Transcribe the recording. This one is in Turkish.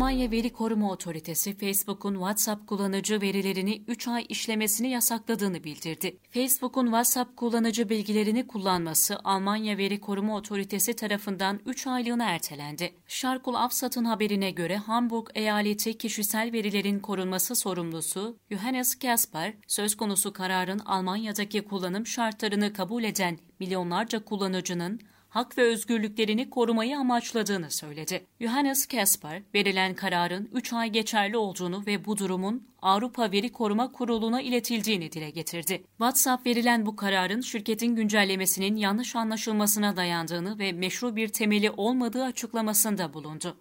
Almanya Veri Koruma Otoritesi Facebook'un WhatsApp kullanıcı verilerini 3 ay işlemesini yasakladığını bildirdi. Facebook'un WhatsApp kullanıcı bilgilerini kullanması Almanya Veri Koruma Otoritesi tarafından 3 aylığına ertelendi. Şarkul Afsat'ın haberine göre Hamburg eyaleti kişisel verilerin korunması sorumlusu Johannes Kasper, söz konusu kararın Almanya'daki kullanım şartlarını kabul eden milyonlarca kullanıcının hak ve özgürlüklerini korumayı amaçladığını söyledi. Johannes Kasper, verilen kararın 3 ay geçerli olduğunu ve bu durumun Avrupa Veri Koruma Kurulu'na iletildiğini dile getirdi. WhatsApp verilen bu kararın şirketin güncellemesinin yanlış anlaşılmasına dayandığını ve meşru bir temeli olmadığı açıklamasında bulundu.